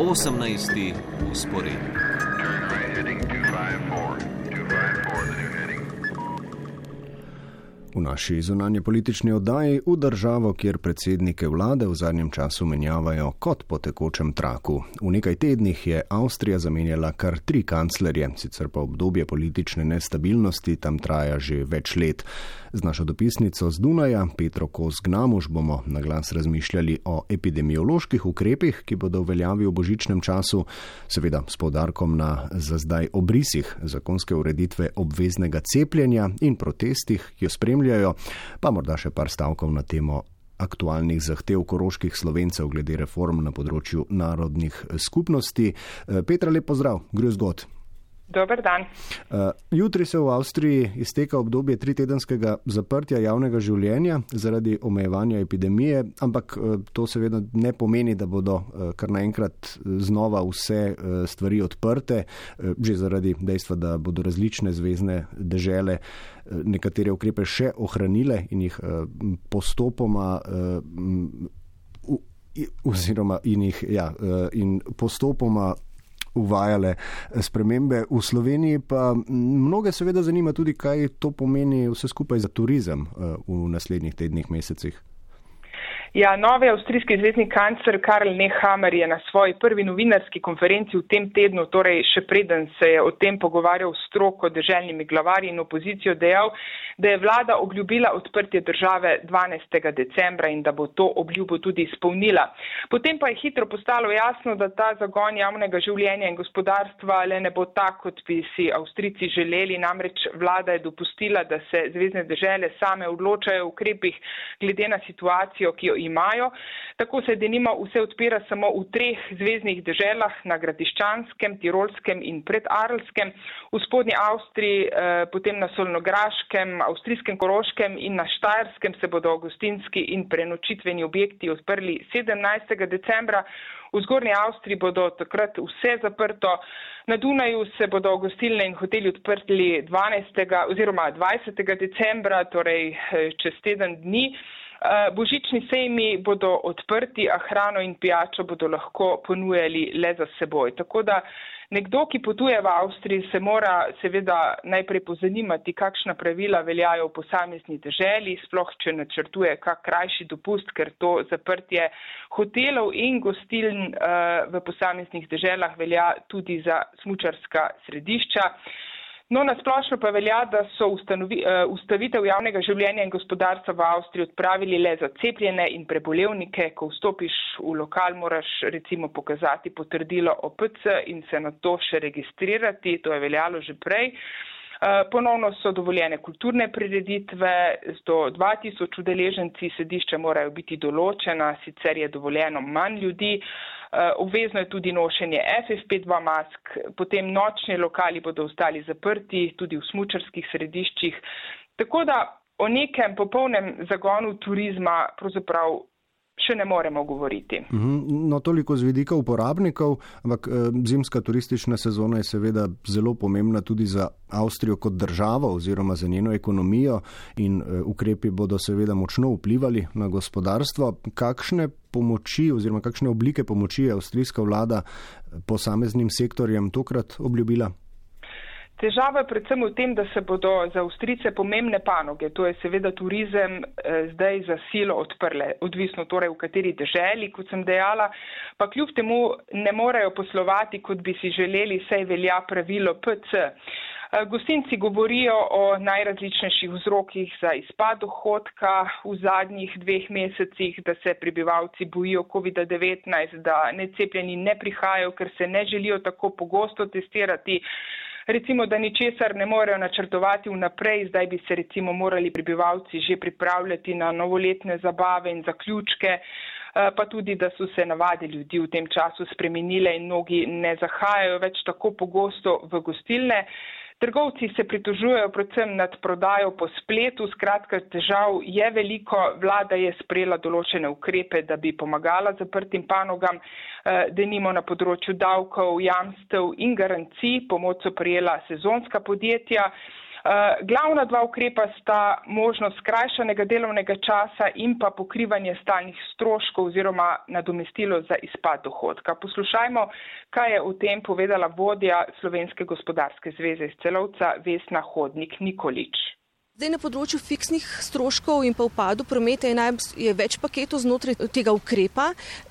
18. usporedni. V naši zunanje politični oddaji v državo, kjer predsednike vlade v zadnjem času menjavajo kot po tekočem traku. V nekaj tednih je Avstrija zamenjala kar tri kanclerje, sicer pa obdobje politične nestabilnosti tam traja že več let. Z našo dopisnico z Dunaja, Petro Kos-Gnamuš, bomo na glas razmišljali o epidemioloških ukrepih, ki bodo v veljavi v božičnem času, seveda s povdarkom na za zdaj obrisih zakonske ureditve obveznega cepljenja in protestih, ki jo spremljajo, pa morda še par stavkov na temo aktualnih zahtev koroških slovencev glede reform na področju narodnih skupnosti. Petra, lep pozdrav, gre zgod. Dober dan. Uh, jutri se v Avstriji izteka obdobje tritedenskega zaprtja javnega življenja zaradi omejevanja epidemije, ampak uh, to seveda ne pomeni, da bodo uh, kar naenkrat znova vse uh, stvari odprte, uh, že zaradi dejstva, da bodo različne zvezdne dežele uh, nekatere ukrepe še ohranile in jih uh, postopoma. Uh, Oziroma, in, jih, ja, in postopoma uvajale eh, spremembe. V Sloveniji pa mnoge seveda zanima tudi, kaj to pomeni vse skupaj za turizem eh, v naslednjih tednih, mesecih. Ja, novi avstrijski zvezdni kancler Karl Nehammer je na svoji prvi novinarski konferenci v tem tednu, torej še preden se je o tem pogovarjal s stroko državnimi glavarji in opozicijo, dejal, da je vlada obljubila odprtje države 12. decembra in da bo to obljubo tudi izpolnila. Potem pa je hitro postalo jasno, da ta zagon javnega življenja in gospodarstva le ne bo tak, kot bi si Avstrici želeli. Namreč vlada je dopustila, da se zvezdne države same odločajo o ukrepih glede na situacijo, ki jo imajo. Tako se denimo vse odpira samo v treh zvezdnih državah, na Gradiščanskem, Tirolskem in predarlskem, v spodnji Avstriji, eh, potem na Solnograškem, avstrijskem Koroškem in na Štajerskem se bodo gostinski in prenočitveni objekti odprli 17. decembra. V zgornji Avstriji bodo takrat vse zaprto. Na Dunaju se bodo gostilne in hoteli odprli 12. oziroma 20. decembra, torej eh, čez teden dni. Eh, božični sejmi bodo odprti, a hrano in pijačo bodo lahko ponujali le za seboj. Tako da nekdo, ki potuje v Avstriji, se mora seveda najprej pozanimati, kakšna pravila veljajo v posamezni državi, sploh če načrtuje kak krajši dopust, ker to zaprtje hotelov in gostiln uh, v posameznih državah velja tudi za smučarska središča. No, nasplošno pa velja, da so ustanovi, uh, ustavitev javnega življenja in gospodarstva v Avstriji odpravili le za cepljene in prebolevnike. Ko vstopiš v lokal, moraš recimo pokazati potrdilo OPC in se na to še registrirati. To je veljalo že prej. Uh, ponovno so dovoljene kulturne prireditve, do 2000 udeleženci sedišča morajo biti določena, sicer je dovoljeno manj ljudi. Eh, obvezno je tudi nošenje FFP2 mask, potem nočni lokali bodo ostali zaprti, tudi v smučarskih središčih. Tako da o nekem popolnem zagonu turizma pravzaprav še ne moremo govoriti. Mhm, no, toliko z vidika uporabnikov, ampak eh, zimska turistična sezona je seveda zelo pomembna tudi za Avstrijo kot državo oziroma za njeno ekonomijo in eh, ukrepi bodo seveda močno vplivali na gospodarstvo. Kakšne pomoči oziroma kakšne oblike pomoči je avstrijska vlada posameznim sektorjem tokrat obljubila? Težava je predvsem v tem, da se bodo za Avstrice pomembne panoge, to je seveda turizem, eh, zdaj za silo odprle, odvisno torej v kateri državi, kot sem dejala, pa kljub temu ne morejo poslovati, kot bi si želeli, saj velja pravilo PC. Eh, gostinci govorijo o najrazličnejših vzrokih za izpad dohodka v zadnjih dveh mesecih, da se prebivalci bojijo COVID-19, da necepljeni ne prihajajo, ker se ne želijo tako pogosto testirati recimo, da ničesar ne morejo načrtovati vnaprej, zdaj bi se recimo morali prebivalci že pripravljati na novoletne zabave in zaključke, eh, pa tudi, da so se navade ljudi v tem času spremenile in mnogi ne zahajajo več tako pogosto v gostilne. Trgovci se pritožujejo predvsem nad prodajo po spletu, skratka težav je veliko, vlada je sprejela določene ukrepe, da bi pomagala zaprtim panogam, eh, denimo na področju davkov, jamstev in garancij, pomoč so prijela sezonska podjetja. Glavna dva ukrepa sta možnost skrajšanega delovnega časa in pa pokrivanje stalnih stroškov oziroma nadomestilo za izpad dohodka. Poslušajmo, kaj je o tem povedala vodja Slovenske gospodarske zveze iz celovca Vesna Hodnik Nikolič. Zdaj na področju fiksnih stroškov in pa upadu prometa je, naj, je več paketov znotraj tega ukrepa.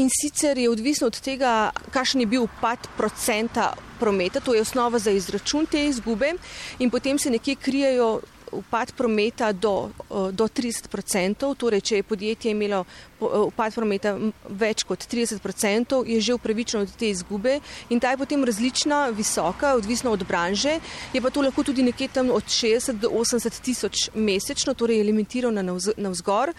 In sicer je odvisno od tega, kakšen je bil upad procenta prometa, to je osnova za izračun te izgube. In potem se nekje krijejo upad prometa do, do 30%, torej če je podjetje imelo upad prometa več kot 30%, je že upravičeno od te izgube in ta je potem različna, visoka, odvisno od branže, je pa to lahko tudi nekje tam od 60 do 80 tisoč mesečno, torej je limitirano na vzgor.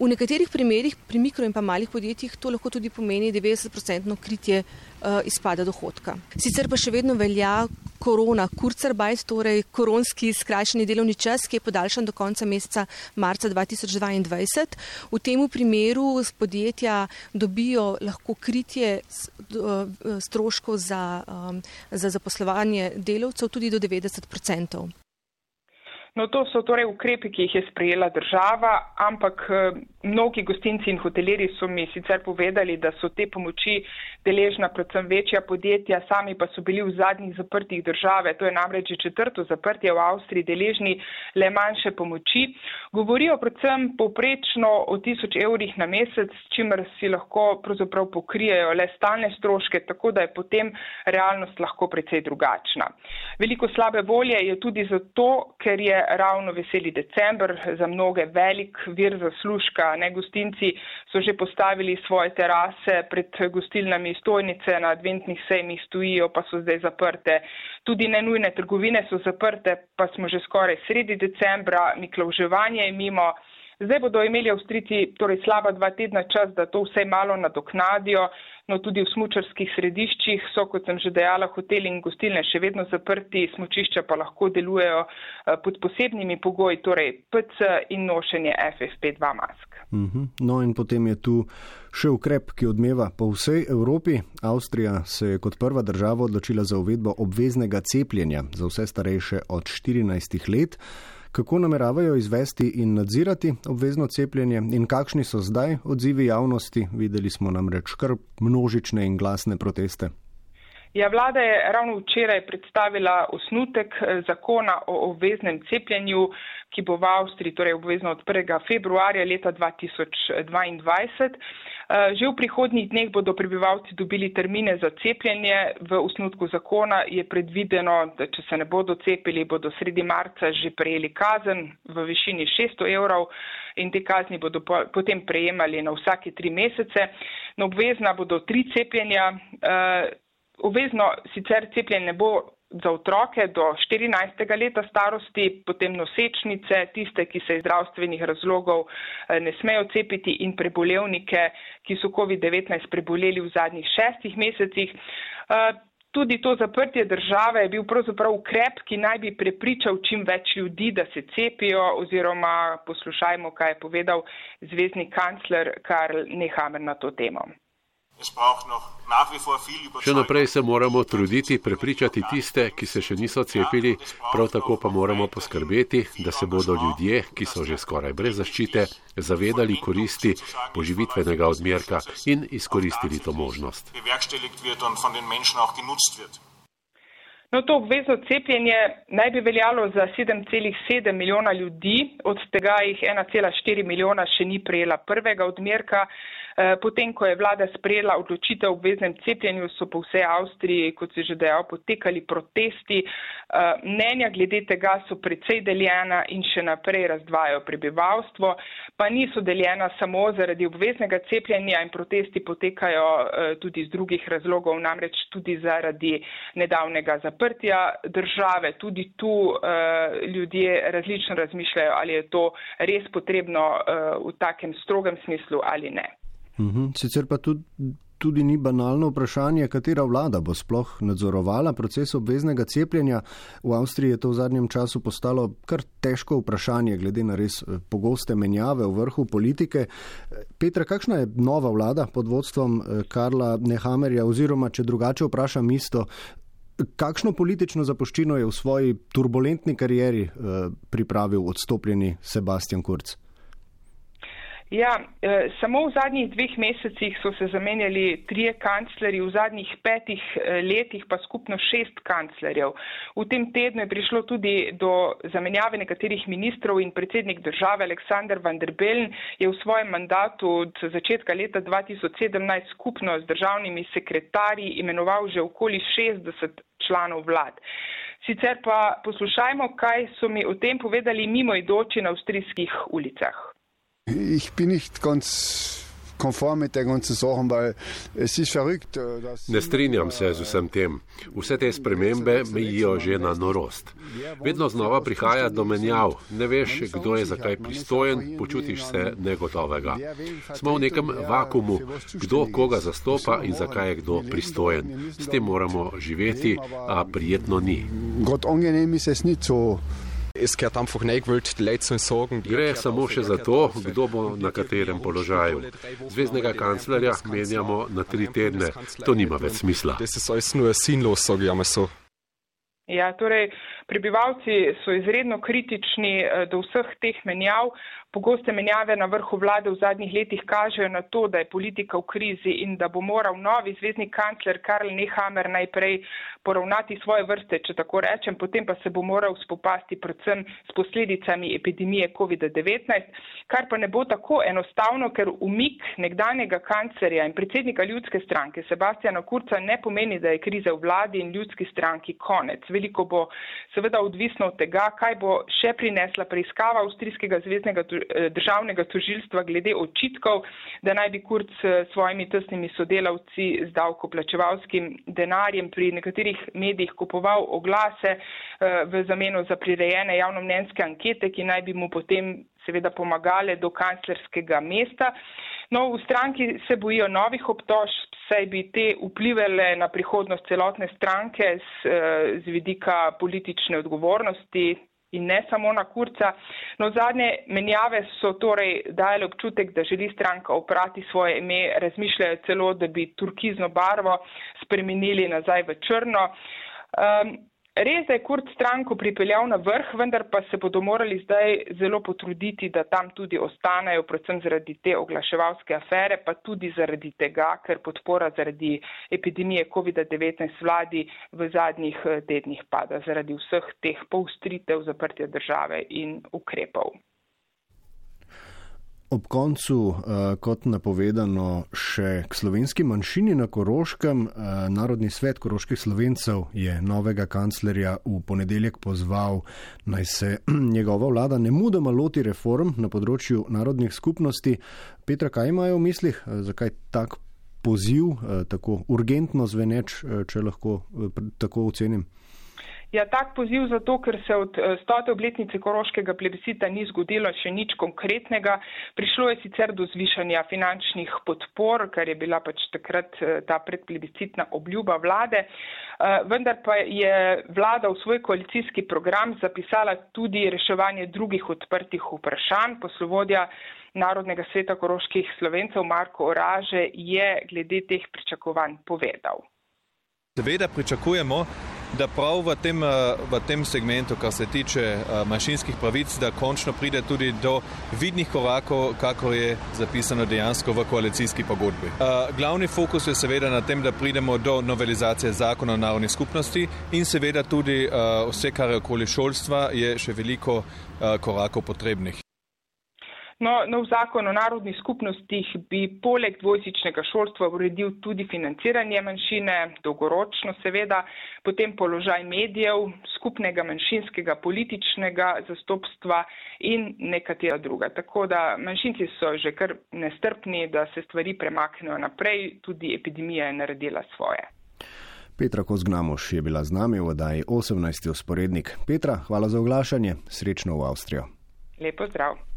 V nekaterih primerjih pri mikro in pa malih podjetjih to lahko tudi pomeni 90% kritje uh, izpada dohodka. Sicer pa še vedno velja korona Kurzarbeit, torej koronski skrajšani delovni čas, ki je podaljšan do konca meseca marca 2022. V tem primeru podjetja dobijo lahko kritje uh, stroškov za, um, za zaposlovanje delavcev tudi do 90%. No, to so torej ukrepi, ki jih je sprejela država, ampak eh, mnogi gostinci in hoteleri so mi sicer povedali, da so te pomoči deležna predvsem večja podjetja, sami pa so bili v zadnjih zaprtih države, to je namreč že četrto zaprtje v Avstriji, deležni le manjše pomoči. Govorijo predvsem povprečno o tisoč evrih na mesec, čimer si lahko pravzaprav pokrijejo le stalne stroške, tako da je potem realnost lahko precej drugačna. Veliko slabe volje je tudi zato, ker je ravno veseli december, za mnoge velik vir zaslužka. Ne, gostinci so že postavili svoje terase pred gostilnami stojnice, na adventnih sejmih stojijo, pa so zdaj zaprte. Tudi nenujne trgovine so zaprte, pa smo že skoraj sredi decembra, miklovževanje je mimo. Zdaj bodo imeli Avstrici torej slaba dva tedna čas, da to vse malo nadoknadijo. No, tudi v smučarskih središčih so, kot sem že dejala, hoteli in gostilne še vedno zaprti, smučišča pa lahko delujejo eh, pod posebnimi pogoji, torej PC in nošenje FFP2 mask. Mhm. No in potem je tu še ukrep, ki odmeva po vsej Evropi. Avstrija se je kot prva država odločila za uvedbo obveznega cepljenja za vse starejše od 14 let kako nameravajo izvesti in nadzirati obvezno cepljenje in kakšni so zdaj odzivi javnosti. Videli smo namreč kar množične in glasne proteste. Ja, vlada je ravno včeraj predstavila osnutek eh, zakona o obveznem cepljenju, ki bo v Avstriji torej obvezno od 1. februarja leta 2022. Eh, že v prihodnjih dneh bodo prebivalci dobili termine za cepljenje. V osnutku zakona je predvideno, da če se ne bodo cepili, bodo sredi marca že prejeli kazen v višini 600 evrov in te kazni bodo potem prejemali na vsake tri mesece. No, obvezna bodo tri cepljenja. Obvezno sicer cepljenje ne bo za otroke do 14. leta starosti, potem nosečnice, tiste, ki se iz zdravstvenih razlogov eh, ne smejo cepiti in prebolevnike, ki so COVID-19 preboleli v zadnjih šestih mesecih. Eh, tudi to zaprtje države je bil pravzaprav ukrep, ki naj bi prepričal čim več ljudi, da se cepijo oziroma poslušajmo, kaj je povedal zvezdni kancler Karl Nehammer na to temo. Še naprej se moramo truditi prepričati tiste, ki se še niso cepili, prav tako pa moramo poskrbeti, da se bodo ljudje, ki so že skoraj brez zaščite, zavedali koristi poživitvenega odmerka in izkoristili to možnost. No, to obvezno cepljenje naj bi veljalo za 7,7 milijona ljudi, od tega jih 1,4 milijona še ni prejela prvega odmerka. Eh, potem, ko je vlada sprejela odločitev o obveznem cepljenju, so po vsej Avstriji, kot se že dejal, potekali protesti. Eh, mnenja glede tega so precej deljena in še naprej razdvajajo prebivalstvo, pa niso deljena samo zaradi obveznega cepljenja in protesti potekajo eh, tudi iz drugih razlogov, namreč tudi zaradi nedavnega zaprtja države. Tudi tu ljudje različno razmišljajo, ali je to res potrebno v takem strogem smislu ali ne. Uhum. Sicer pa tudi, tudi ni banalno vprašanje, katera vlada bo sploh nadzorovala proces obveznega cepljenja. V Avstriji je to v zadnjem času postalo kar težko vprašanje, glede na res eh, pogoste menjave v vrhu politike. Petra, kakšna je nova vlada pod vodstvom eh, Karla Nehamerja oziroma, če drugače vprašam isto, Kakšno politično zapuščino je v svoji turbulentni karieri eh, pripravil odstopljeni Sebastian Kurz? Ja, eh, samo v zadnjih dveh mesecih so se zamenjali trije kancleri, v zadnjih petih eh, letih pa skupno šest kanclerjev. V tem tednu je prišlo tudi do zamenjave nekaterih ministrov in predsednik države Aleksandr van der Bellen je v svojem mandatu od začetka leta 2017 skupno z državnimi sekretarji imenoval že okoli 60 članov vlad. Sicer pa poslušajmo, kaj so mi o tem povedali mimoidoči na avstrijskih ulicah. Ich bin nicht ganz konform mit der ganzen Sache, weil es ist verrückt. Äh, ne strinjam se z vsem tem. Vse te spremembe mejijo že na norost. Vedno znova prihaja do menjav. Ne veš, kdo je zakaj pristojen, počutiš se negotovega. Smo v nekem vakumu, kdo koga zastopa in zakaj je kdo pristojen. S tem moramo živeti, a prijetno ni. Gott angenehm ist es nicht so. Gre samo še za to, kdo bo na katerem položaju. Zvezdnega kanclerja menjamo na tri tedne. To nima več smisla. Ja, torej, prebivalci so izredno kritični eh, do vseh teh menjav. Pogoste menjave na vrhu vlade v zadnjih letih kažejo na to, da je politika v krizi in da bo moral novi zvezdni kancler Karl Nehammer najprej poravnati svoje vrste, če tako rečem, potem pa se bo moral spopasti predvsem s posledicami epidemije COVID-19, kar pa ne bo tako enostavno, ker umik nekdanjega kanclerja in predsednika ljudske stranke Sebastiana Kurca ne pomeni, da je kriza v vladi in ljudski stranki konec. Veliko bo seveda odvisno od tega, kaj bo še prinesla preiskava avstrijskega zvezdnega državnega tožilstva glede očitkov, da naj bi Kurc s svojimi tesnimi sodelavci z davkoplačevalskim denarjem pri nekaterih medijih kupoval oglase eh, v zameno za prirejene javnomnenjske ankete, ki naj bi mu potem seveda pomagale do kanclerskega mesta. No, v stranki se bojijo novih obtožb, saj bi te vplivele na prihodnost celotne stranke z, eh, z vidika politične odgovornosti, in ne samo na kurca. No, zadnje menjave so torej dajale občutek, da želi stranka oprati svoje ime, razmišljajo celo, da bi turkizno barvo spremenili nazaj v črno. Um, Res, da je Kurt stranko pripeljal na vrh, vendar pa se bodo morali zdaj zelo potruditi, da tam tudi ostanejo, predvsem zaradi te oglaševalske afere, pa tudi zaradi tega, ker podpora zaradi epidemije COVID-19 vladi v zadnjih eh, tednih pada, zaradi vseh teh poustritev zaprtja države in ukrepov. Ob koncu, eh, kot napovedano, še k slovenski manjšini na Koroškem. Eh, Narodni svet koroških slovencev je novega kanclerja v ponedeljek pozval, naj se njegova vlada ne mudoma loti reform na področju narodnih skupnosti. Petra, kaj imajo v mislih? Eh, zakaj tak poziv, tako urgentno zveneč, če lahko tako ocenim? Ja, tak poziv zato, ker se od eh, stote obletnice koroškega plebiscita ni zgodilo še nič konkretnega. Prišlo je sicer do zvišanja finančnih podpor, kar je bila pač takrat eh, ta predplebiscitna obljuba vlade, eh, vendar pa je vlada v svoj koalicijski program zapisala tudi reševanje drugih odprtih vprašanj. Poslovodja Narodnega sveta koroških slovencev Marko Oraže je glede teh pričakovanj povedal. Seveda pričakujemo, da prav v tem, eh, v tem segmentu, kar se tiče eh, manjšinskih pravic, da končno pride tudi do vidnih korakov, kako je zapisano dejansko v koalicijski pogodbi. Eh, glavni fokus je seveda na tem, da pridemo do novelizacije zakona o narodnih skupnosti in seveda tudi vse, kar je okoli šolstva, je še veliko korakov potrebnih. No, nov zakon o narodnih skupnostih bi poleg dvojsičnega šolstva uredil tudi financiranje manjšine, dolgoročno seveda, potem položaj medijev, skupnega manjšinskega političnega zastopstva in nekatera druga. Tako da manjšinci so že kar nestrpni, da se stvari premaknejo naprej, tudi epidemija je naredila svoje. Petra Kozgnamoš je bila z nami v oddaji 18. usporednik. Petra, hvala za oglašanje, srečno v Avstrijo. Lepo zdrav.